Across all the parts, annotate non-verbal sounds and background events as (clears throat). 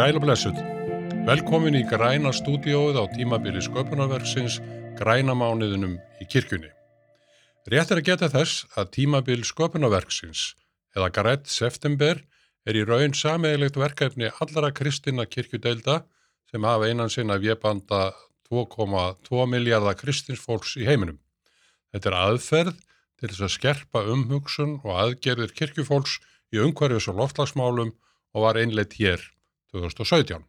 Sæl og blessuð. Velkomin í græna stúdióið á tímabili sköpunarverksins grænamániðinum í kirkjunni. Rétt er að geta þess að tímabil sköpunarverksins eða grætt september er í raun sameigilegt verkefni allara kristina kirkjudeilda sem hafa einan sinna vjebanda 2,2 miljardar kristinsfólks í heiminum. Þetta er aðferð til þess að skerpa umhugsun og aðgerðir kirkjufólks í umhverfis og loftlagsmálum og var einleitt hér 2017.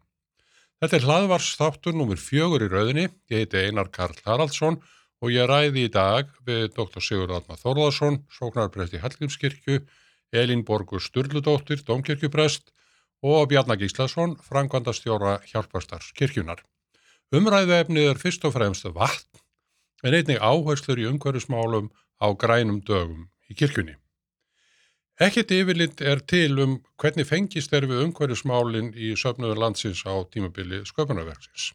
Þetta er hlaðvarsþáttur numur fjögur í rauðinni. Ég heiti Einar Karl Haraldsson og ég ræði í dag við Dr. Sigur Adna Þorðarsson, sóknarprest í Hallgrímskirkju, Elin Borgur Sturludóttir, domkirkjuprest og Bjarnar Gíslason, frangvandastjóra hjálparstarskirkjunar. Umræðuefnið er fyrst og fremst vatn en einnig áherslur í umhverfismálum á grænum dögum í kirkjunni. Ekkert yfirlind er til um hvernig fengist er við umhverjusmálinn í söfnöður landsins á tímabili sköpunarverksins.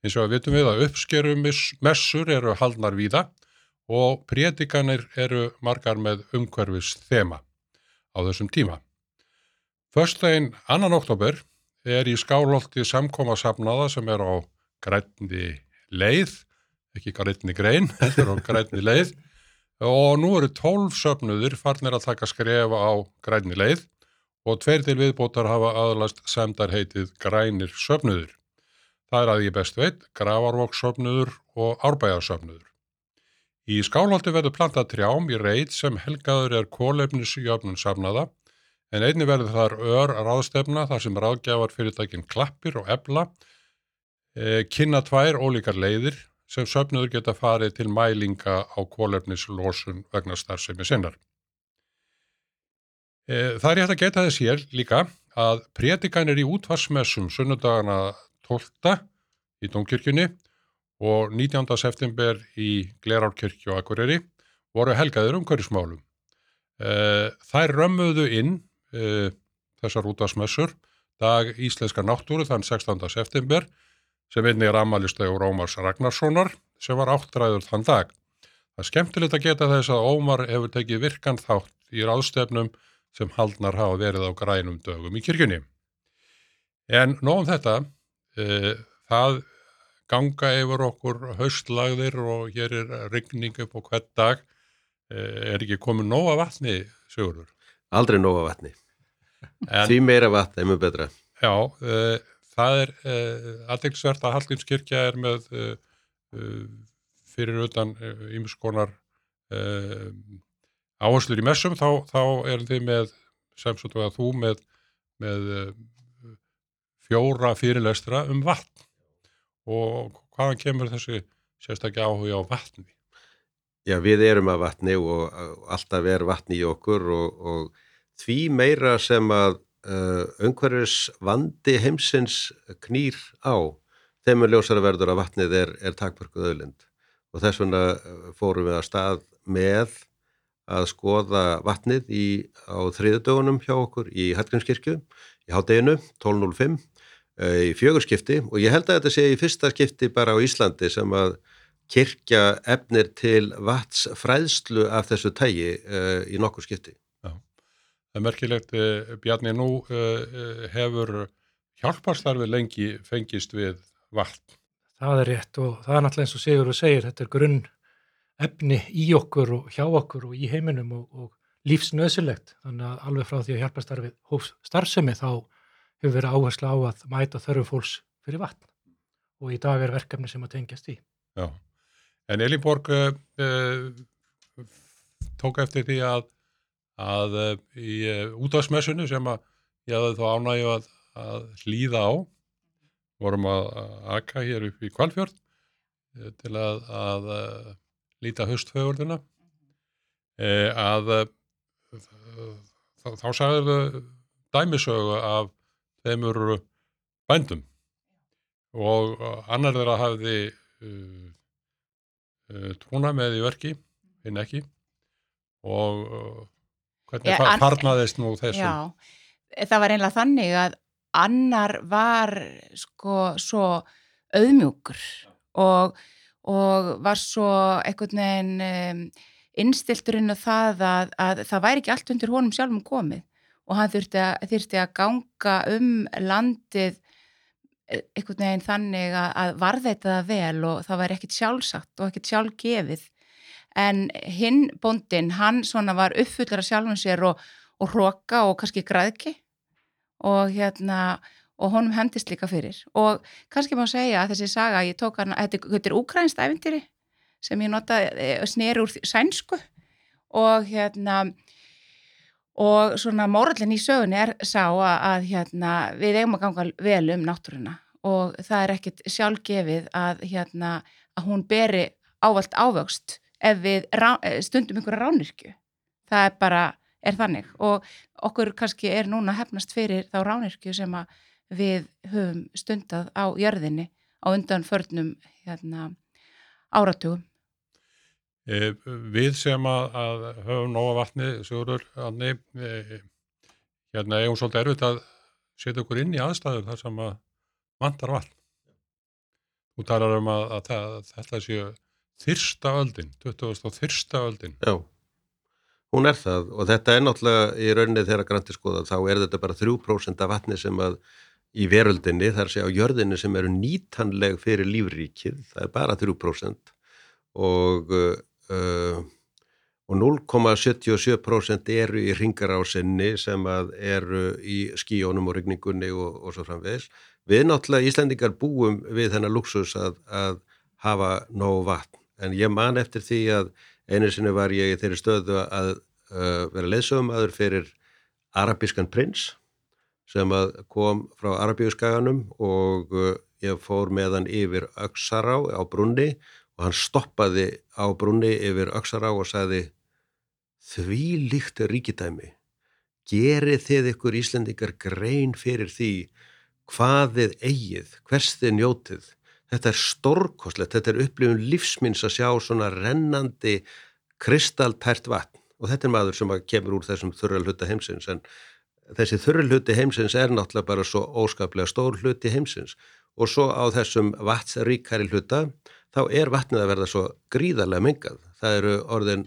Eins og að vitum við að uppskerum messur eru haldnar víða og prétikanir eru margar með umhverfis þema á þessum tíma. Förstægin annan oktober er í skálholti samkoma safnaða sem er á grænni leið, ekki grænni grein, þetta er á grænni leið og nú eru tólf söpnuðir farnir að taka skrefa á grænni leið og tveir til viðbótar hafa aðlast semdar heitið grænir söpnuður. Það er að ég best veit, gravarvokssöpnuður og árbæjarsöpnuður. Í skálholti verður plantað trjám í reit sem helgaður er kólefnisjöfnun safnaða en einni verður þar ör ráðstefna þar sem ráðgjafar fyrirtækinn klappir og ebla, e, kynna tvær ólíkar leiðir sem söfnuður geta farið til mælinga á kólefnislosun vegna starfsemi sinnar. E, það er hægt að geta þess hér líka að prétikanir í útvarsmessum sunnudagana 12. í Dómkirkjunni og 19. september í Glerárkirkju og Akureyri voru helgaðir umhverjusmálum. E, þær römmuðu inn e, þessar útvarsmessur dag Íslenska náttúru þann 16. september sem einnig er ammaliðslegur Ómars Ragnarssonar sem var áttræður þann dag. Það er skemmtilegt að geta þess að Ómar hefur tekið virkan þátt í ráðstefnum sem haldnar hafa verið á grænum dögum í kirkjunni. En nógum þetta, e, það ganga yfir okkur haustlagðir og hér er rigning upp á hvert dag. E, er ekki komið nóga vatni, Sigurður? Aldrei nóga vatni. En, Því meira vatni er mjög betra. Já, e, það er eh, aðeinsvert að Hallgrímskirkja er með uh, uh, fyrir utan ymskonar áherslur í messum þá, þá er þið með sem svo að þú með, með fjóra fyrirlestra um vatn og hvaðan kemur þessi sérstaklega áhuga á vatni? Já, við erum að vatni og alltaf er vatni í okkur og, og því meira sem að uh, umhverfis vandi heimsins knýr á. Þeim er ljósara verður að vatnið er, er takmörkuð öðlind og þess vegna uh, fórum við að stað með að skoða vatnið í, á þriðdögunum hjá okkur í Hallgrímskirkju í hádeginu 12.05 uh, í fjögurskipti. Og ég held að þetta sé í fyrsta skipti bara á Íslandi sem að kirkja efnir til vatsfræðslu af þessu tægi uh, í nokkur skipti. Það er merkilegt, eh, Bjarni, nú eh, eh, hefur hjálparstarfið lengi fengist við vatn. Það er rétt og það er náttúrulega eins og Sigur og segir, þetta er grunn efni í okkur og hjá okkur og í heiminum og, og lífsnöðsilegt. Þannig að alveg frá því að hjálparstarfið hófs starfsemi þá hefur verið áherslu á að mæta þörfum fólks fyrir vatn og í dag er verkefni sem að tengjast í. Já, en Elinborg uh, tók eftir því að að eh, í eh, útvarsmessunu sem að ég hafði þá ánægju að, að hlýða á. Vorum að akka hér upp í Kvalfjörð eh, til að, að líta höstfögurðuna að þá, þá sagður þau dæmisögu af þeimur bændum. Og annar þeirra hafði uh, uh, trúna með í verki hinn ekki. Og Hvernig ja, farnaðist nú þessum? Já, það var einlega þannig að annar var sko svo auðmjúkur og, og var svo einhvern veginn um, innstilturinn og það að, að það væri ekki allt undir honum sjálfum komið og hann þurfti að, þurfti að ganga um landið einhvern veginn þannig að, að varðveita það vel og það væri ekkit sjálfsagt og ekkit sjálfgefið en hinn bóndin, hann svona var uppfullur af sjálfum sér og, og hróka og kannski græðki og hérna og honum hendist líka fyrir. Og kannski má segja að þessi saga, ég tók hana, þetta, þetta er úkrænst æfintýri sem ég notaði sneri úr sænsku. Og hérna og svona mórallin í sögunni er sá að, að hérna, við eigum að ganga vel um náttúruna. Og það er ekkit sjálfgefið að, hérna, að hún beri ávalt ávöxt ef við rá, stundum einhverja ránirkju það er bara, er þannig. Og okkur kannski er núna hefnast fyrir þá ránirkju sem að við höfum stundað á jörðinni á undan förnum hérna, áratugum. E, við sem að, að höfum nóga vatni, Sigurður, Anni, e, hérna eigum svolítið erfitt að setja okkur inn í aðstæður þar sem að vantar vatn. Þú talar um að, að, að þetta séu þyrsta öldin, 20. og þyrsta öldin. Já, hún er það og þetta er náttúrulega í rauninni þegar granti skoða þá er þetta bara 3% af vatni sem að í veröldinni, þar sé á jörðinni sem eru nýtanleg fyrir lífríkið, það er bara 3% og uh, og 0,77% eru í ringarásinni sem að eru í skíónum og rigningunni og, og svo framvegis. Við náttúrulega Íslandingar búum við þennan luxus að, að hafa nóg vatn en ég man eftir því að einu sinni var ég í þeirri stöðu að uh, vera leðsögum fyrir arabískan prins sem kom frá Arabíuskaganum og uh, ég fór með hann yfir Öksará á brunni og hann stoppaði á brunni yfir Öksará og sagði því líkt ríkidæmi. Gerið þið ykkur Íslendingar grein fyrir því hvað þið eigið, hvers þið njótið þetta er stórkoslegt, þetta er upplifun lífsminns að sjá svona rennandi kristaltært vatn og þetta er maður sem kemur úr þessum þurralhuta heimsins en þessi þurralhuti heimsins er náttúrulega bara svo óskaplega stór hluti heimsins og svo á þessum vatsríkari hluta þá er vatnið að verða svo gríðarlega mengað. Það eru orðin,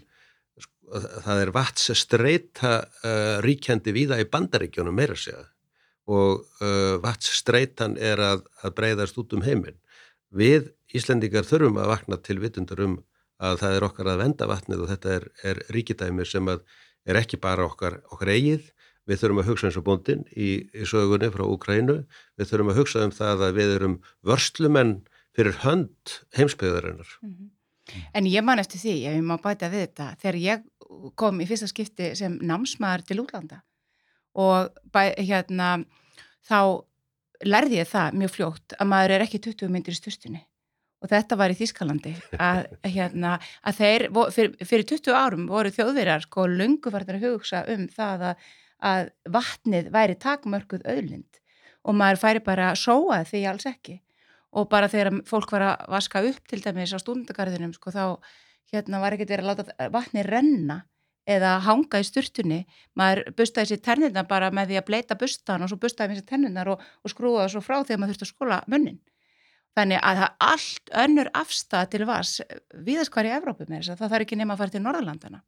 það er vatsstreita uh, ríkjandi víða í bandaríkjónum meira segja og uh, vatsstreitan er að, að breyðast út um heiminn. Við Íslendingar þurfum að vakna til vitundar um að það er okkar að venda vatnið og þetta er, er ríkidæmir sem er ekki bara okkar, okkar eigið. Við þurfum að hugsa eins og búndin í, í sögunni frá Ukrænu. Við þurfum að hugsa um það að við erum vörslumenn fyrir hönd heimsbyggðarinnar. Mm -hmm. En ég man eftir því, ef ég má bæta við þetta, þegar ég kom í fyrsta skipti sem námsmaður til útlanda og bæ, hérna, þá lærði ég það mjög fljótt að maður er ekki 20 myndir í stustunni og þetta var í Þískalandi að, (laughs) hérna, að þeir, fyrir, fyrir 20 árum voru þjóðverjar sko lungufartar að hugsa um það að, að vatnið væri takmörkuð öðlind og maður færi bara að sóa því alls ekki. Og bara þegar fólk var að vaska upp til dæmis á stúndagarðinum sko þá hérna var ekkert verið að láta vatni renna eða hanga í styrtunni maður bustaði sér tennirna bara með því að bleita bustan og svo bustaði sér tennirnar og, og skrúða það svo frá þegar maður þurfti að skóla munnin. Þannig að það allt önnur afstæð til vas viðast hvar í Evrópu með þess að það þarf ekki nema að fara til Norðalandana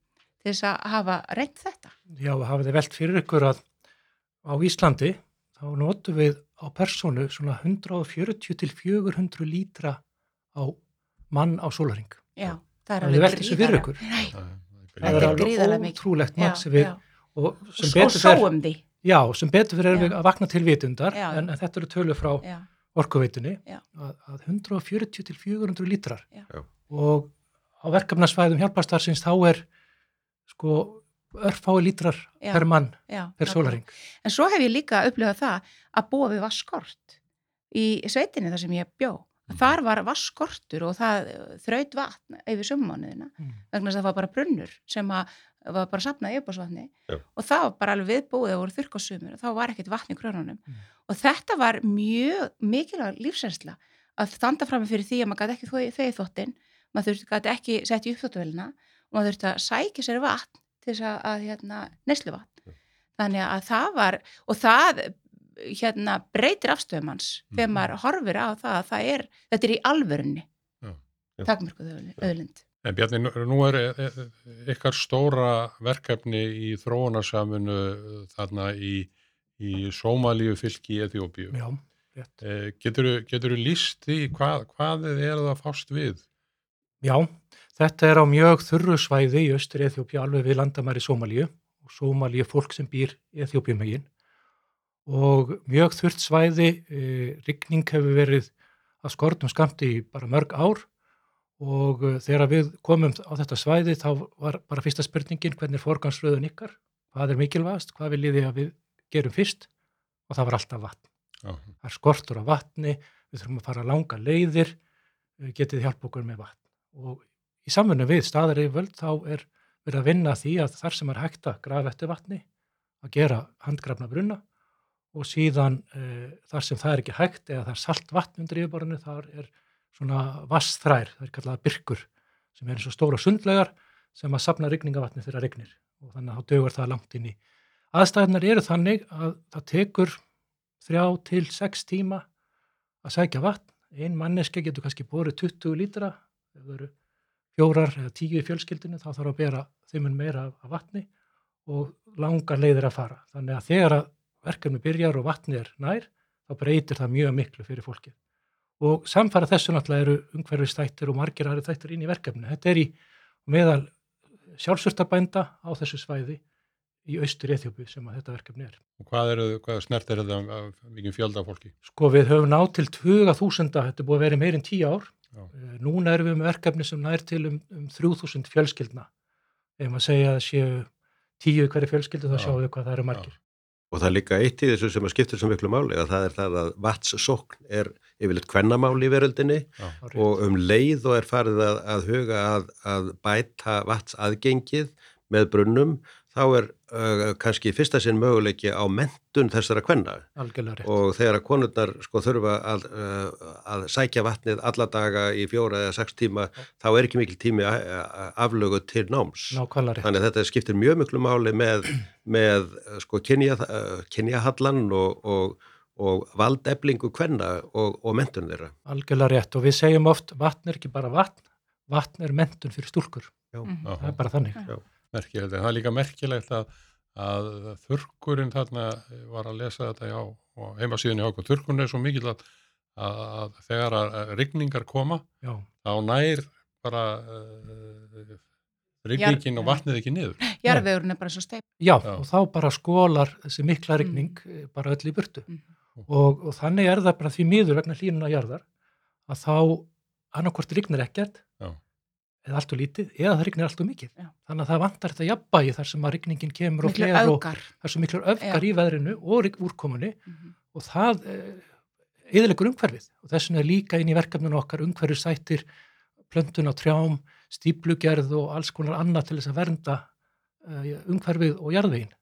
til þess að hafa reynd þetta. Já, hafið þið velt fyrir ykkur að á Íslandi þá notum við á personu svona 140 til 400 lítra á mann á solaring. Já, það er alveg það er alveg ótrúlegt mann sem við og sem betur fyrir já, sem betur fyrir við að vakna til vitundar en, en þetta eru tölu frá orkuveitunni að, að 140 til 400 lítrar. Já. og á verkefnarsvæðum hjálpastarsins þá er sko örfái lítrar já, per mann já, per solaring. En svo hef ég líka upplifað það að búa við vaskort í sveitinni þar sem ég bjó. Mm. Þar var vaskortur og það þraut vatn yfir summánuðina mm. vegna þess að það var bara brunnur sem var bara sapnað í uppásvatni og það var bara alveg viðbúið og voru þurrk á sumur og þá var ekkert vatn í krönunum mm. og þetta var mjög mikilvæg lífsensla að standa fram með fyrir því að maður gæti ekki þau þóttinn, maður gæti ekki setja í uppþóttuvelina og maður þurfti að sækja sér vatn til þess að, að hérna, neslu vatn. Þannig að það var, og það hérna, breytir afstöðum hans mm. þegar maður horfir á það að það er, þetta er í alvörunni, takkmörkuð öðlind. En Bjarni, nú er ykkar stóra verkefni í þróunarsamunu þarna í, í Sómalíu fylki í Eþjópíu. Já. rétt. Eh, Getur þú líst í hvað, hvað er það fást við? Já, þetta er á mjög þurru svæði í austur Eþjópia alveg við landamæri Sómalíu og Sómalíu fólk sem býr Eþjópiumegin og mjög þurrt svæði, e, rigning hefur verið að skortum skamti í bara mörg ár. Og e, þegar við komum á þetta svæði þá var bara fyrsta spurningin hvernig er forgansröðun ykkar, hvað er mikilvægast, hvað vil ég að við gerum fyrst? Og það var alltaf vatn. Já, Það er skortur á vatni, við þurfum að fara langa leiðir, eh, getið hjálpa okkur með vatn. Og í samfunnu við staðar yfirvöld þá er verið að vinna því að þar sem er hægt að grafa eftir vatni, að gera handgrafna brunna og síðan e, þar sem það er ekki hægt eða það er salt vatn undir yfirborðinu, þar er svona vassþrær, það er kallað byrkur sem er eins og stóra sundlegar sem að sapna rigningavatni þegar regnir og þannig að þá dögur það langt inn í. Aðstæðunar eru þannig að það tekur þrjá til sex tíma að sækja vatn. Ein manneska getur kannski borið 20 lítra, ef það eru fjórar eða tíu í fjölskyldinu, þá þarf að bera þeimun meira af vatni og langar leiðir að fara. Þannig að þegar að verkefni byrjar og vatni er nær, þá breytir það mjög miklu fyrir fólkið. Og samfara þessu náttúrulega eru umhverfistættir og margir aðri þættir inn í verkefni. Þetta er í meðal sjálfsvörtabænda á þessu svæði í austur Eþjópu sem að þetta verkefni er. og hvað, er, hvað snert er þetta af mikið fjölda fólki? Sko við höfum nátt til 20.000, þetta er búið að vera meir en 10 ár. Já. Eh, Núna erum við með verkefni sem nær til um, um 3.000 fjölskyldna. Ef maður segja að séu 10 hverju fjölskyldu þá Já. sjáum við hvað það eru margir. Og það er líka eitt í þessu sem að skiptir svo miklu máli að það er það að vatssókn er yfirleitt kvennamál í veröldinni Já, og um leið og er farið að, að huga að, að bæta vatsaðgengið með brunnum þá er uh, kannski fyrsta sinn möguleiki á mentun þessara kvenna Algjörlega rétt. og þegar að konurnar sko þurfa að, uh, að sækja vatnið alla daga í fjóra eða sex tíma þá er ekki mikil tími a- aflögu til náms. Nákvæmlega rétt. Þannig að þetta skiptir mjög miklu máli með, með sko kynja, kynjahallan og, og, og valdeflingu kvenna og, og mentun þeirra. Algjörlega rétt. Og við segjum oft vatn er ekki bara vatn, vatn er mentun fyrir stúlkur. Mhm. Það er bara þannig. Já. Merkilegt. Það er líka merkilegt að, að þurrkurinn þarna var að lesa þetta já, og heimasíðunni á okkur. Þurrkurinn er svo mikill að, að þegar að rigningar koma, Já, þá nær bara uh, rigningin og Já. vatnið ekki niður. (laughs) Jarðvegurinn er bara svo steip. Já, Já. og þá bara skólar þessi mikla rigning mm. bara öll í burtu. Mhm. Og, og þannig er það bara því miður vegna hlínuna jarðar að þá annarkvort rignir ekkert Já. Eða allt og lítið eða það rignir allt og mikið. Já. Þannig að það vantar þetta jafnbægi þar sem að rigningin kemur og Miklu flegar og það er svo miklu öfgar Já. í veðrinu og úrkomunni Mhm. og það eh, eðilegur umhverfið og þess vegna er líka inn í verkefninu okkar umhverfið sættir plöntun á trjám, stíplugerð og alls konar annað til þess að vernda uh, umhverfið og jarðvegin.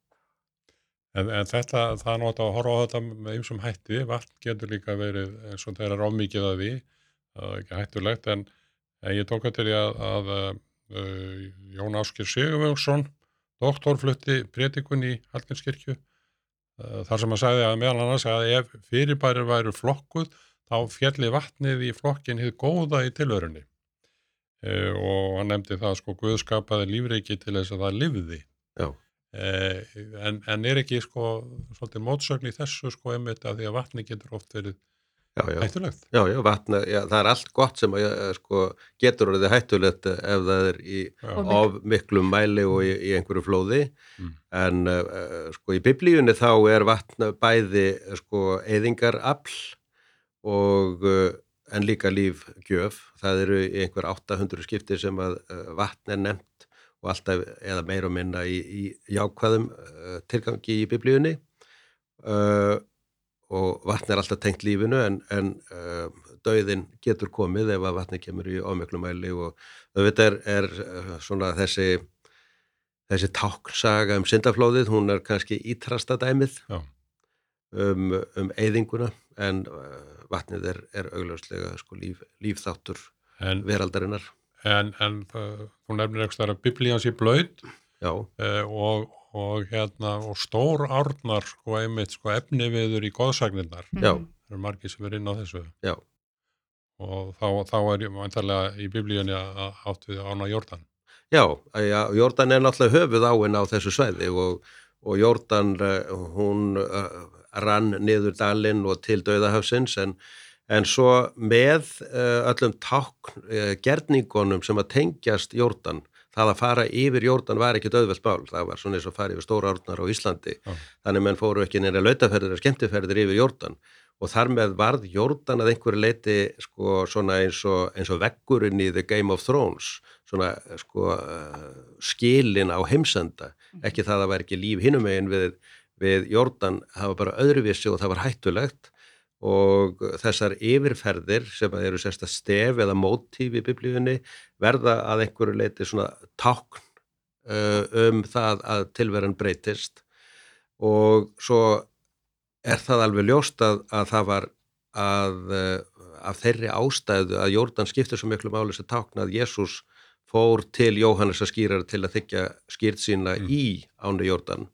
En, en þetta, það er náttúrulega að horfa á þetta með ymsum hætti, vatn getur líka verið eins og þeirra rámikið að því, það er ekki hættulegt, en, en ég tók eftir því að, að uh, Jón Áskir Sigurvöngsson, doktor, flutti prétikun í Hallgrimskirkju, uh, þar sem að sagði að meðal annars að ef fyrirbæri væru flokkuð, þá fjalli vatnið í flokkin hið góða í tilörunni. Uh, og hann nefndi það sko Guðskapaði lífreiki til þess að það. Eh, en, en er ekki sko svolítið mótsögn í þessu sko einmitt að því að vatni getur oft verið Já, já. hættulegt. Já, já, vatna, já, það er allt gott sem að, eh, sko, getur orðið hættulegt eh, ef það er í Já, Og of miklum mæli og í, í einhverju flóði Mm. en uh, sko í biblíunni þá er vatn bæði sko eðingarafl og uh, en líka lífgjöf það eru í einhver 800 skiptir sem að uh, vatn er nefnt og alltaf eða meira og minna í, í jákvæðum uh, tilgangi í biblíunni uh, og vatn er alltaf tengt lífinu en, en uh, dauðin getur komið ef að vatni kemur í ómiklum mæli og auðvitað er, er uh, svona þessi þessi táknsaga um syndaflóðið, hún er kannski ítrasta dæmið Já. um, um eyðinguna en uh, vatnið er, er augljóslega sko, líf, lífþáttur En, veraldarinnar. en, en það, þú nefnir ekki að biblían sé blöyt Já, eh, og, og hérna og stór árnar sko einmitt sko efniviður í góðsagnirnar. já, Mhm. Það eru margir sem er inn á þessu. já, Og þá, þá er ég vantarlega í biblíunni að átt við ána Jórdan. já, já, Jórdan er náttúrulega höfuð áinn á þessu svæði og, og Jórdan, uh, hún uh, rann niður dalinn og til döðahafsins en, en svo með uh, öllum tákn uh, gerningunum sem að tengjast Jórdan það að fara yfir Jórdan var ekki döðveld mál, það var svona eins og fara yfir stóra árnar á Íslandi, Já. þannig menn fóru ekki neina lautaferðir og skemmtiferðir yfir Jórdan. Og þar með varð Jórdan að einhverju leiti sko svona eins og, eins og veggurinn í The Game of Thrones. Svona sko uh, skilin á heimsenda, ekki það að það var ekki líf hinum megin við, við Jórdan, það var bara öðruvísi og það var hættulegt og þessar yfirferðir sem eru sérsta stef eða mótíf í biblíunni verða að einhverju leiti svona tákn uh, um það að tilveran breytist og svo er það alveg ljóst að, að það var að uh, af þeirri ástæðu að Jórdan skiptir svo miklu máli sem tákn að Jésús fór til Jóhannes að skýra til að þykja skýrt sína Mm. í ánu Jórdan.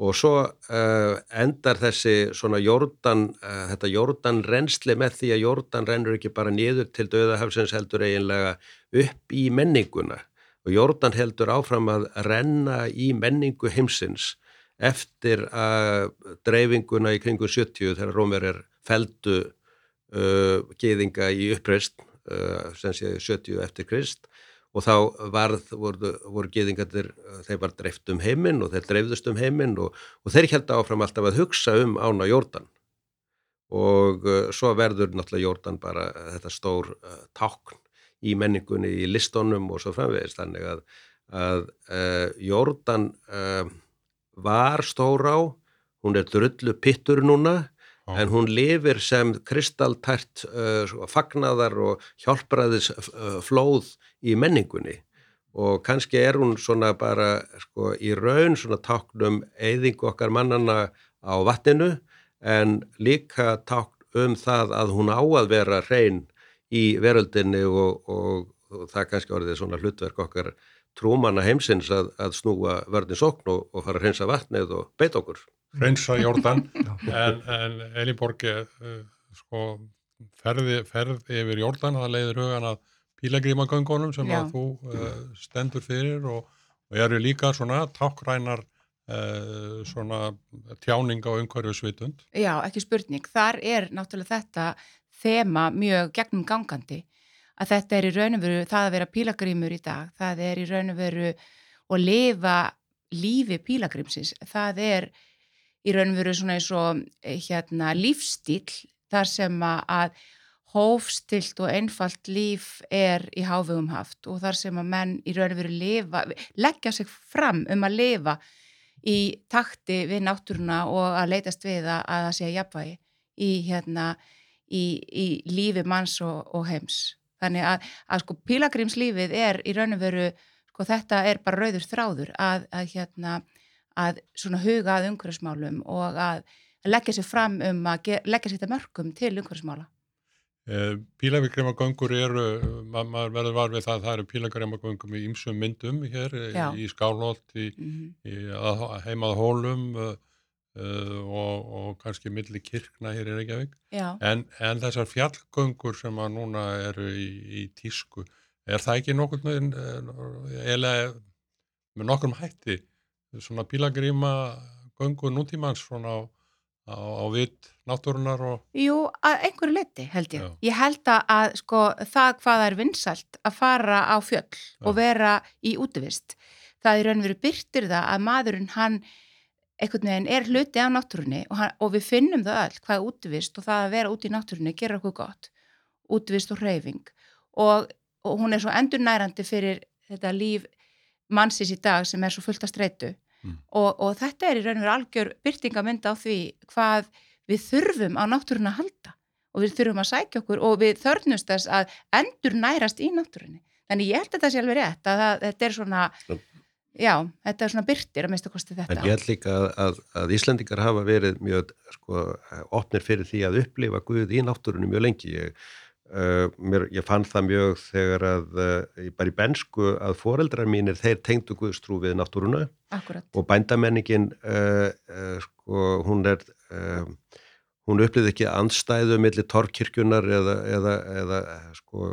Og svo uh, endar þessi svona Jórdan, uh, þetta Jórdan reynsli með því að Jórdan rennur ekki bara niður til döðahafsins heldur eiginlega upp í menninguna. Og Jórdan heldur áfram að renna í menningu heimsins eftir að dreifinguna í kringu 70 þegar Rómer er feldu uh, geðinga í uppreist sem sé 70 eftir Krist og þá varð, voru, voru geðingarnir, uh, þeir var dreift um heiminn og þeir dreifðust um heiminn og, og þeir held áfram alltaf að hugsa um ána Jórdan og uh, svo verður náttúrulega Jórdan bara uh, þetta stór uh, tákn í menningunni, í listónum og svo framvegist þannig að, að uh, Jórdan uh, var stór á, hún er drullu pittur núna. En hún lifir sem kristaltært uh, svo fagnaðar og hjálpraðis uh, flóð í menningunni. Og kannski er hún svona bara sko í raun svona táknum eyðingu okkar mannana á vatninu en líka tákn um það að hún á að vera hrein í veröldinni og, og, og það kannski orðið svona hlutverk okkar trúmanna heimsins að, að snúa vörðin sókn og, og fara að hreinsa vatnið og beita okkur. reynsa Jórdan (laughs) en, en Elinborg uh, sko ferði, ferði yfir Jórdan það leiðir hugan að pílagrímagöngunum sem Já. að þú uh, stendur fyrir og, og eru líka svona tákrænar uh, svona tjáning á umhverju svitund Já, ekki spurning. Þar er náttúrulega þetta þema mjög gegnum gangandi að þetta er í raun og veru það að vera pílagrímur í dag, það er í raun og veru og lifa lífi pílagrímsins, það er í raun og veru svona eins og eh, hérna lífstíl þar sem að- að hófstilt og einfalt líf er í hávegum haft og þar sem að menn í raun og veru lifa, leggja sig fram um að lifa í takti við náttúruna og að leitast við að, að það sé að jafnvægi í, hérna, í, í lífi manns og, og heims. Þannig að, að sko pílagrímslífið er í raun og veru, sko þetta er bara rauður þráður að, að hérna, að svona huga að umhverfismálum og að leggja sér fram um að leggja sér þetta mörgum til umhverfismála. uh, pílagrímagöngur eru ma maður verður var við það að það eru pílagrímagöngum í ýmsum myndum hér eh, Já. í Skálholt, í, Mm í að, heimað hólum uh, uh, og, og kannski milli kirkna hér í Reykjavík Já, En, en þessar fjallgöngur sem að núna eru í, í tísku, er það ekki nokkur með, eða með nokkur hætti, svona bílagríma göngu nútímans svona á, á, á vitt náttúrunar og, Jú, að einhverju leiti held ég. Já. Ég held að, sko, það hvað það er vinsælt að fara á fjöll og vera í útivist. Það er raun og veru byrtir það að maðurinn hann einhvern veginn er hluti af náttúrunni og, hann, og við finnum það öll hvað er útivist og það að vera út í náttúrunni gerir okkur gott. Útivist og hreyfing og, og hún er svo endurnærandi fyrir þetta líf mannsins í dag sem er svo fullt að streitu Mm. og, og þetta er í raun og veru algjör byrtingamynda á því hvað við þurfum á náttúruna að halda og við þurfum að sækja okkur og við þörnumst þess að endur nærast í náttúrunni. Þannig ég held að þetta sé alveg rétt að það, þetta er svona, já, þetta er svona byrtir að mista kosti þetta. En ég held líka að, að, að Íslandingar hafa verið mjög sko, opnir fyrir því að upplifa Guð í náttúrunni mjög lengi. Ég, uh, mér, ég fann það mjög þegar að, uh, bara í bensku, að foreldrar mínir, þeir tengdu Guðstrú við náttúruna Akkurat. og bændamenningin, uh, uh, sko, hún er... Uh, hún upplýði ekki andstæðu millir torkirkjunar eða, eða, eða sko,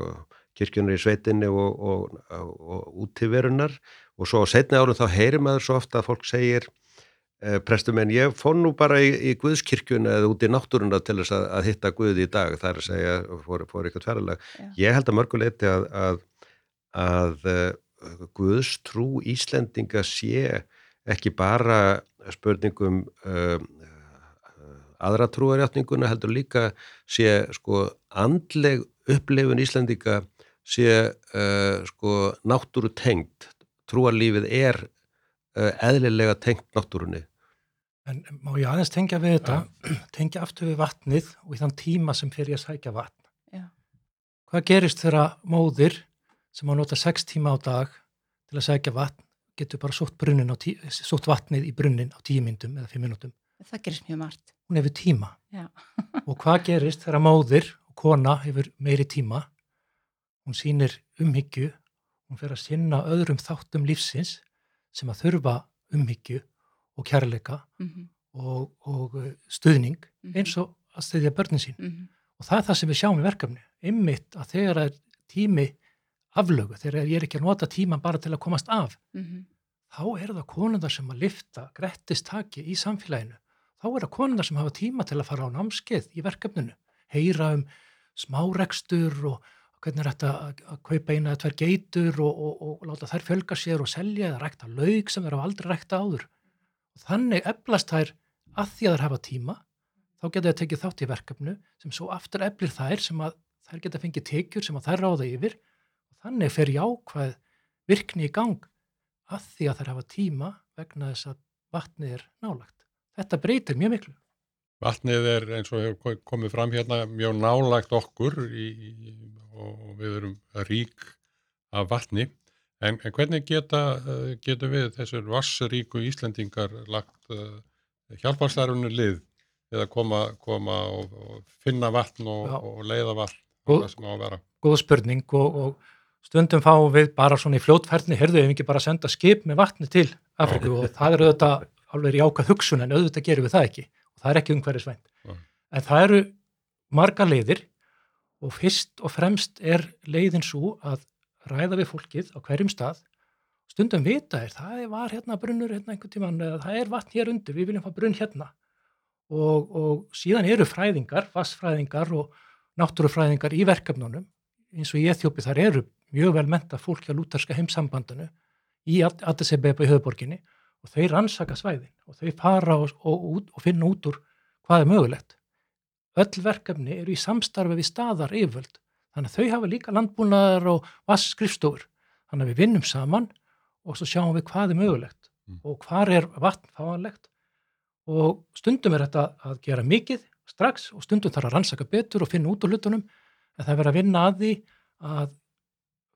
kirkjunar í sveitinni og, og, og, og útíverunar og svo á setni árum þá heyrir maður svo ofta að fólk segir eh, prestum en ég fór nú bara í, í Guðskirkjuna eða út í náttúruna til þess að, að hitta Guði í dag, það er að segja fór, fór eitthvað tverralag. Ég held að mörguleiti að, að, að uh, Guðs trú Íslendinga sé ekki bara spurningum uh, aðra trúarjátninguna heldur líka sé sko andleg upplifun Íslendinga sé uh, sko náttúru tengt trúarlífið er uh, eðlilega tengt náttúrunni En má ég aðeins tengja við þetta, (clears throat) tengja aftur við vatnið og í þann tíma sem fyrir að sækja vatn. Já. Hvað gerist þegar móðir sem á nota sex tíma á dag til að sækja vatn getur bara sótt, vatnið í brunnin á tíu myndum eða fimm minútum. Það gerist mjög margt. Hún hefur tíma. Já. og hvað gerist þegar móðir og kona hefur meiri tíma? Hún sýnir umhyggju, hún fer að sinna öðrum þáttum lífsins sem að þurfa umhyggju og kærleika Mm og, og uh, stuðning Mhm. eins og að stuðja börnin sín. -hmm. Og það er það sem við sjáum í verkefni. Einmitt að þegar er tími aflögu, þegar ég er ekki að nota tíman bara til að komast af, Mhm. þá er það konundar sem að lifta grettistaki í samfélaginu. Þá er það konundar sem hafa tíma til að fara á námskeið í verkefninu, heyra um smárekstur og hvernig er þetta að, að kaupa eina eða tvær geitur og, og, og láta þær fjölga sér og selja eða rækta laug sem þeir hafa aldrei rækta áður. Og þannig eflast þær að því að þær hafa tíma, þá geta þær tekið þátt í verkefnu sem svo aftur eflir þær sem að þær geta fengið tekjur sem að þær ráða yfir og þannig fer jákvæð virkni í gang að því að þær hafa tíma vegna þess að vatnið er nálagt. Þetta breytir mjög miklu. Vatnið er eins og hefur komið fram hérna mjög nálagt okkur í, í, og við erum rík af vatni. En, en hvernig geta, eh, getum við þessir vassríku Íslendingar lagt uh, hjálparstarfinu lið? Eða koma, koma og, og finna vatn og, og leiða vatn Og- það sem á að vera. Góð spurning og, og stundum fáum við bara svona í fljótferðni, heyrðu ef ekki bara senda skip með vatni til Afriku og það eru auðvitað alveg jákað hugsun en auðvitað gerum við það ekki og það er ekki umhverfisvænt. Nei. En það eru marga leiðir og fyrst og fremst er leiðin svo að ræða við fólkið á hverjum stað stundum vita er, það var hérna brunnur hérna einhvern tímann eða það er vatn hér undir, við viljum fá brunn hérna og, og síðan eru fræðingar, vassfræðingar og náttúrufræðingar í verkefnunum eins og í Eþjópi þar eru mjög vel menta fólk hjá lútarska heimsambandinu í Addis Abeba í höfuborginni og þeir rannsaka svæðin og þeir fara og, og, og, finna út úr hvað er mögulegt. Öll verkefni eru í samstarfi við staðar yfirvöld þannig að þau hafa líka landbúnaðar og vassskrifstofur þannig að við vinnum saman og svo sjáum við hvað er mögulegt Mm. og hvað er vatn fáanlegt. Og stundum er þetta að gera mikið strax og stundum þarf að rannsaka betur og finna út úr hlutunum. En það er verið að vinna að því að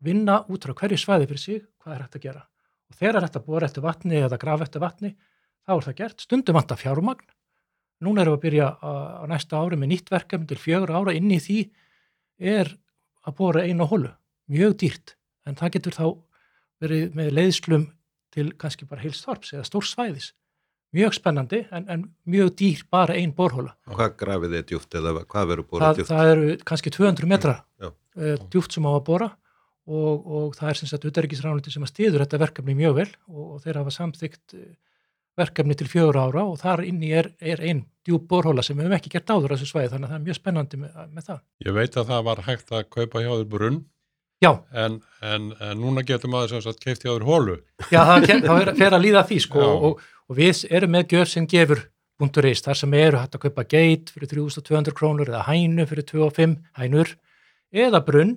vinna út frá hverju svæði fyrir sig hvað er hægt að gera og þegar er að bóra eftir vatni eða grafa eftir vatni þá er það gert, stundum vantar fjármagn. Núna erum við að byrja á, næsta ári með nýtt verkefni til fjögur ára. Inn í því er að bóra einu hólu, mjög dýrt. En það getur þá verið með leiðslum til kannski bara heilstorps eða stórsvæðis mjög spennandi en, en mjög dýr bara ein borhóla Hvað grafið þið djúft eða hvað verður það, djúft? það eru kannski 200 metra Já. uh, djúpt sem á að bora og, og það er sem sagt utarrikisránliti sem að stiður þetta verkefni mjög vel og, og þeir hafa samþygt eh, verkefni til fjögur ára og þar inni er, er ein djúp borhóla sem við höfum ekki gert áður á þessu svæði þannig að það er mjög spennandi með, með það. Ég veit að það var hægt að kaupa hjá þér brunn Já, en, en, en núna getur maður sem sagt keift hjá þér hólu. já það, það er, fer að líða að því sko og, og við erum með gjöf sem gefur .is þar sem eru hægt að kaupa geit fyrir 3200 krónur eða hænu fyrir 25 hænur eða brunn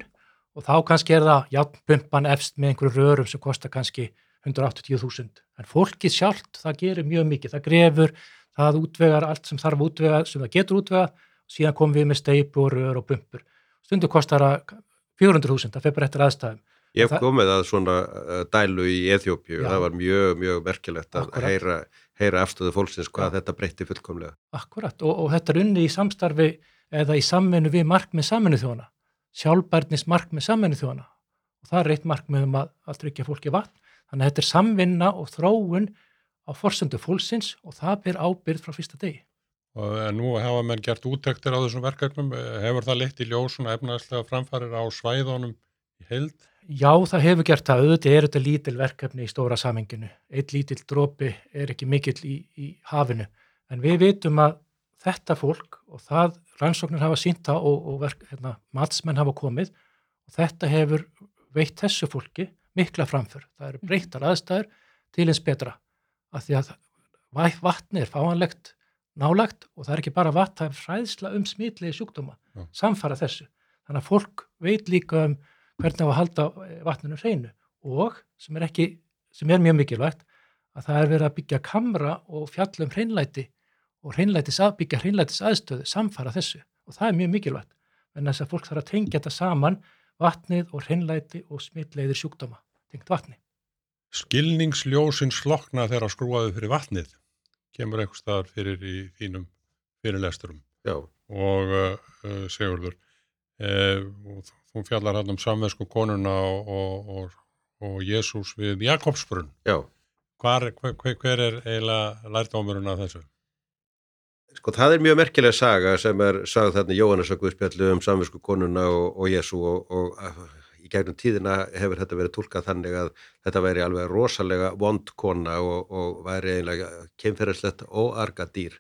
og þá kannski er það játnpumpan efst með einhverju rörum sem kostar kannski 180.000 en fólkið sjálft það gerir mjög mikið, það grefur það útvegar allt sem þarf útvega sem það getur útvega, síðan komum við með steipu og rör og pumpur, stundu kostar það 400.000, það bara eftir aðstæðum. Ég hef komið að svona uh, dælu í Eþjópju og það var mjög, mjög merkilegt að Akkúrat. heyra, heyra afstöðu fólksins hvað Já. þetta breytti fullkomlega. Akkurat. Og, og þetta er unni í samstarfi eða í samvinnu við markmið samvinnu þjóna, sjálfbærnis markmið samvinnu þjóna og það er eitt markmið um að, að tryggja fólki vatn. Þannig að þetta er samvinna og þróun á forsöndu fólksins og það ber ábyrð frá fyrsta degi. Og en nú hafa menn gert úttektir á þessum verkefnum. Hefur það leitt í ljós svona efnaðslega framfærir á svæðunum í heild? Já, það hefur gert það. Auðvitað er þetta lítil verkefni í stóra samenginu. Eitt lítil drópi er ekki mikill í, í hafinu. En við vitum að þetta fólk og það rannsóknir hafa sínt það og, og verk, hérna, matsmenn hafa komið og þetta hefur veitt þessu fólki mikla framför. Það eru breyttar aðstæður til eins betra. Af því að vatni er fáanlegt, nálagt og það er ekki bara vatn, það er fræðsla um smitlegi sjúkdóma, Já. samfara þessu. Þannig að fólk veit líka um hvernig á að halda vatninu hreinu og sem er, ekki, sem er mjög mikilvægt að það er verið að byggja kamra og fjallum hreinlæti og hreinlætis að byggja hreinlætis aðstöðu samfara þessu og það er mjög mikilvægt en þess að fólk þarf að tengja þetta saman vatnið og hreinlæti og smittleiðir sjúkdóma tengt vatni. Skilningsljósin slokna þegar skrúaðu fyrir vatnið kemur einhver staðar fyrir í þínum fyrirlesturum Já, og uh, Sigurður uh, og þú fjallar hann um samvesku konuna og, og, og, og Jésús við Jakobsbrunn. já. Hvar, hver, hver, hver er eiginlega lærdómurinn af þessu? Sko það er mjög merkileg saga sem er sagð þarna í Jóhannesarguðspjallu um samvisku konuna og, og Jésu og, og í gegnum tíðina hefur þetta verið tólkað þannig að þetta væri alveg rosalega vond kona og, og væri eiginlega kemferðislegt óarga dýr.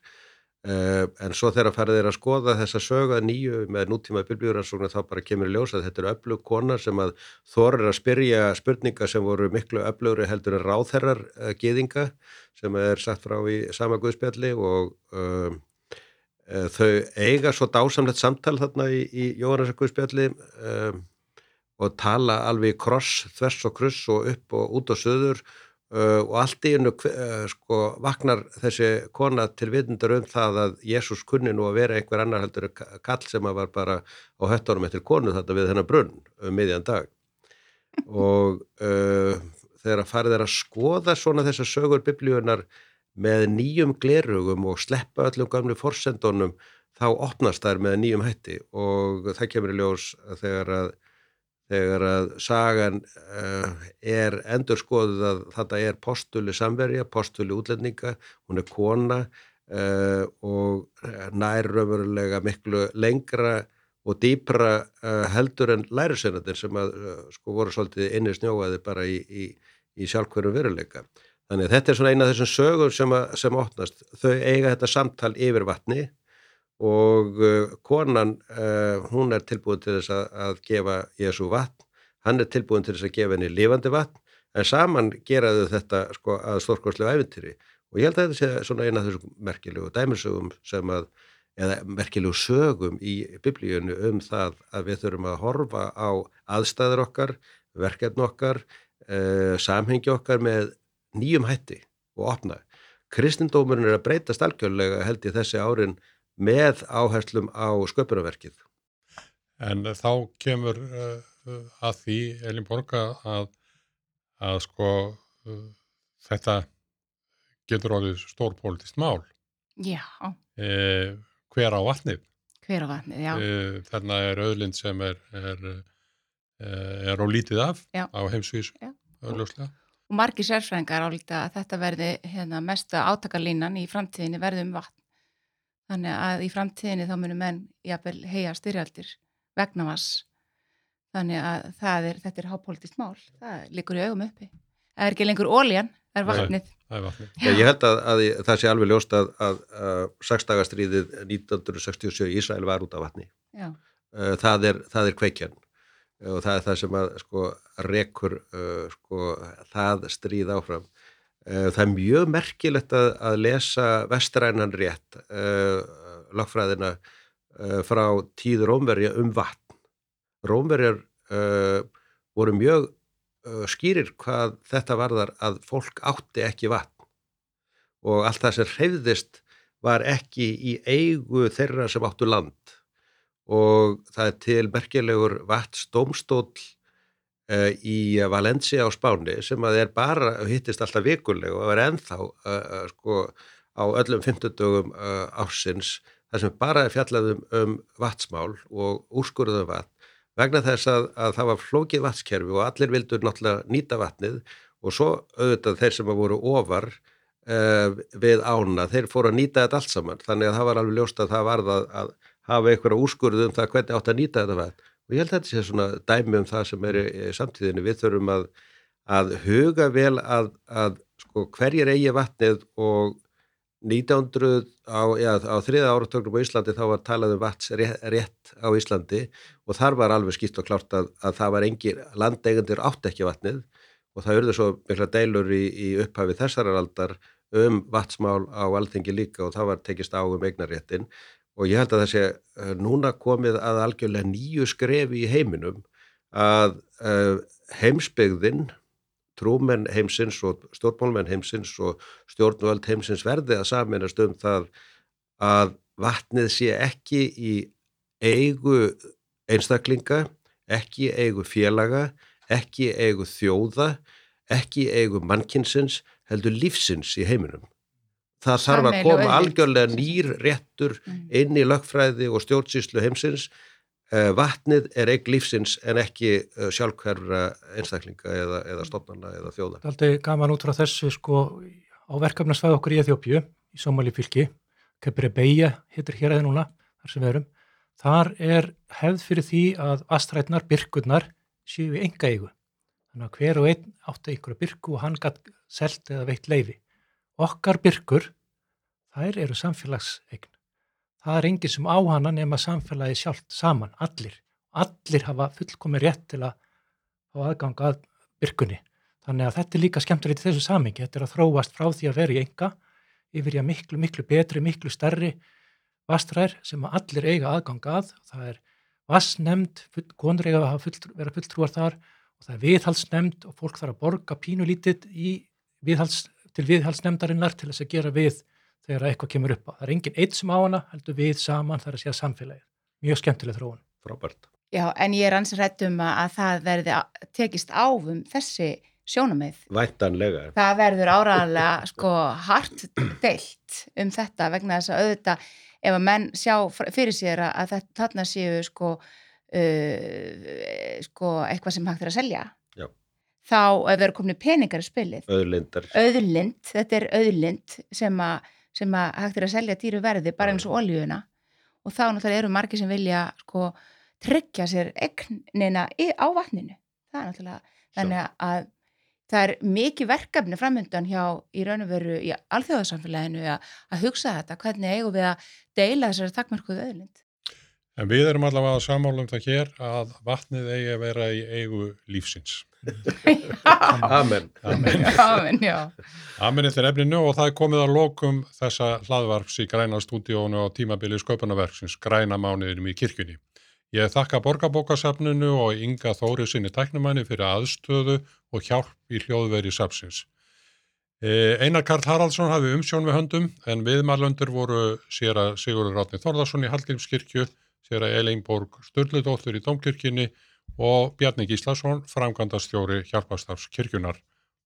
Uh, en svo þegar farið er að skoða þessa söga nýju með nútíma bylbjúransóknar þá bara kemur ljós að þetta eru öflug kona sem að þorir að spyrja spurninga sem voru miklu öflugri heldur en ráþerrar uh, geðinga sem er sagt frá í sama guðspjalli og um, uh, þau eiga svo dásamlegt samtal þarna í, í Jóhannesar guðspjalli um, og tala alveg kross, þvers og kruss og upp og út og söður Uh, og allt í hennu uh, sko, vaknar þessi kona til vitundar um það að Jésús kunni nú að vera einhver annar heldur kall sem að var bara á höttunum eftir konu þetta við þennan brunn um miðjan dag. Og uh, þegar að farið er að skoða svona þessar sögur biblíunar með nýjum glerugum og sleppa öllum gamlu forsendunum þá opnast þær með nýjum hætti. Og það kemur í ljós þegar að þegar að sagan uh, er endur skoðuð að þetta er postuli samverja, postuli útlendinga, hún er kona uh, og nær raunverulega miklu lengra og dýpra uh, heldur en lærisveinatir sem að sko voru svolítið inni snjóaði bara í, í, í sjálfhverjum veruleika. Þannig að þetta er svona eina af þessum sögur sem, að, sem opnast. Þau eiga þetta samtal yfir vatni og uh, konan uh, hún er tilbúin til þess að, að gefa Jésu vatn, hann er tilbúin til þess að gefa henni lifandi vatn. En saman geraðu þetta sko, að stórkværslega æfintýri og ég held að þetta sé svona eina af þessum merkilegu dæmisögum sem að, eða merkilegu sögum í biblíunu um það að við þurfum að horfa á aðstæður okkar, verkefn okkar uh, samhengi okkar með nýjum hætti og opna. Kristindómurinn er að breytast algjörlega held ég þessi árin með áherslum á sköpunarverkið. En þá kemur uh, að því, Elin Borga, að, að sko uh, þetta getur orðið stórpólitist mál. Já, Eh, hver á vatnið? hver á vatnið, já. Eh, þarna er auðlind sem er, er, eh, er á lítið af Já. á heimsvísu, Já. auðljóslega. Og margir sérfræðingar álíta að þetta verði hérna, mesta átakarlínan í framtíðinni verði um vatn. Þannig að í framtíðinni þá munum menn jafnvel heia styrjaldir vegna vass. Þannig að það er, þetta er hápolítist mál. Það likur í augum uppi. Það er ekki lengur óljan, það er vatnið. Það er vatnið. Já. Ég held að, að það sé alveg ljóst að, að, að sexdagastriðið 1967 í Ísrael var út af vatni. Já, Uh, Það er, það er kveikjan og það er það sem að sko rekur uh, sko það stríð áfram. Uh, Það er mjög merkilegt að, að lesa vestrænan rétt uh, lagfræðina uh, frá tíður Rómverja um vatn. Rómverjar voru mjög skýrir hvað þetta varðar að fólk átti ekki vatn og allt það sem hreyfðist var ekki í eigu þeirra sem áttu land og það er til merkilegur vatnsdómstóll uh, í Valencia á Spáni sem að er bara, hittist alltaf vikulega og er ennþá uh, uh, sko á öllum 50 dögum uh, ársins þar sem bara er fjallað um, um vatnsmál og úrskurðum vatn. Vegna þess að, að það var flókið vatnskerfi og allir vildu náttúrulega nýta vatnið og svo auðvitað þeir sem voru ofar uh, við ána, þeir fóru að nýta þetta allt saman. Þannig að það var alveg ljóst að það varð að, að hafa einhverja úrskurðu um það hvernig átt að nýta þetta vatn og ég held að þetta sé svona dæmi um það sem er samtíðinni. Við þurfum að, að huga vel að, að sko, hverjir eigi vatnið og 1900 á, já, á þriða áratögnum á Íslandi þá var talað um vats rétt, á Íslandi og þar var alveg skýrt og klárt að, að það var engin landeigendur átt ekki vatnið og það urður svo mikla deilur í, í upphafi þessarar aldar um vatsmál á alþengi líka og það var tekist á um eignaréttin og ég held að það sé uh, núna komið að algjörlega nýju skrefi í heiminum að uh, heimsbyggðin trúmenn heimsins og stjórnmálmenn heimsins og stjórnvöld heimsins verði að saminast um það að vatnið sé ekki í eigu einstaklinga, ekki í eigu félaga, ekki í eigu þjóða, ekki í eigu mannkinsins, heldur lífsins í heiminum. Það þarf að koma algjörlega nýr réttur mm. inn í lögfræði og stjórnsýslu heimsins Eh, vatnið er eign lífsins en ekki eh, sjálfhverfra einstaklinga eða, eða stofnana eða þjóða. Það er aldrei gaman út frá þessu sko á verkefnarsvæðu okkur í Eþjópju í Somali fylki, Kepri Beija hittir hér eða núna, þar sem við erum. Þar er hefð fyrir því að astrætnar, byrkurnar séu í enga eigu. Þannig að hver og einn átti einhverju byrku og hann gætt selt eða veitt leiði. Okkar byrkur, þær eru samfélagseign það er enginn sem á hana nema samfélagi sjálft saman, allir. Allir hafa fullkomi rétt til að hafa aðgang að byrkunni. Þannig að þetta er líka skemmtilegt í þessu samingi. Þetta er að þróast frá því að vera í enga yfir í að miklu, miklu betri, miklu stærri vastræðir sem að allir eiga aðgang að. Það er vassnemnd, konur eiga að full, vera fulltrúar þar og það er viðhalsnemnd og fólk þarf að borga pínulítið viðhals, til viðhalsnemdarinnar til þess að gera við þegar eitthvað kemur upp á. Það er enginn eitt sem á hana, heldur við saman þar að segja samfélagið. Mjög skemmtileg þróun. Frábært. Já, en ég er ansið rættum að það verði tekist áfum þessi sjónamið. Væntanlega. Það verður áraðanlega sko hart deilt um þetta vegna þess að auðvitað ef að menn sjá fyrir sér að þetta þarna séu sko, uh, sko eitthvað sem hægt er að selja. Þá ef það eru komin peningar í spilið. Öðlindar. Öðlind, þetta er öðlind sem að sem að hægt er að selja dýru verði bara eins og oljuna og þá náttúrulega eru margi sem vilja sko tryggja sér egnina á vatninu. Það er náttúrulega þannig að það er mikið verkefni framöndan hjá í raun og veru í alþjóðarsamfélaginu að, að hugsa þetta, hvernig eigum við að deila þessari takkmörkuðu öðlind En við erum allavega að samálum það hér að vatnið eigi að vera í eigu lífsins Amen. Amen. Amen, já. Amen eftir efninu og það er komið að lokum þessa hlaðvarps í græna stúdíónu og tímabili sköpunarverksins græna mánuðinum í kirkjunni. Ég þakka borgarbókasafninu og Inga Þóri sinni tæknumanni fyrir aðstöðu og hjálp í hljóðveri sapsins. E, Einar Karl Haraldsson hafi umsjón við höndum en viðmælöndur voru sér að Sigurður Ráttni Þorðarsson í Hallgrímskirkju, sér að Eleinborg Sturldóttur í Dómkirkjunni og Bjarni Gíslason, framkvæmdastjóri hjálpastafs kirkjunar.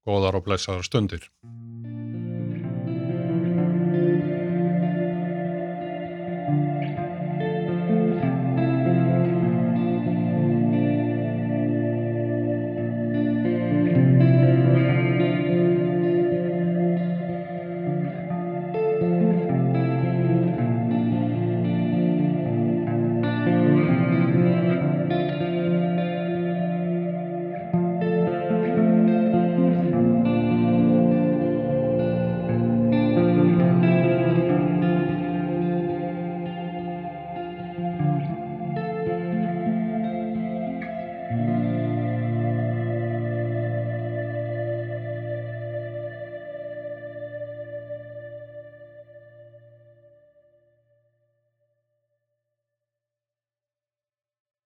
Góðar og blessaðar stundir.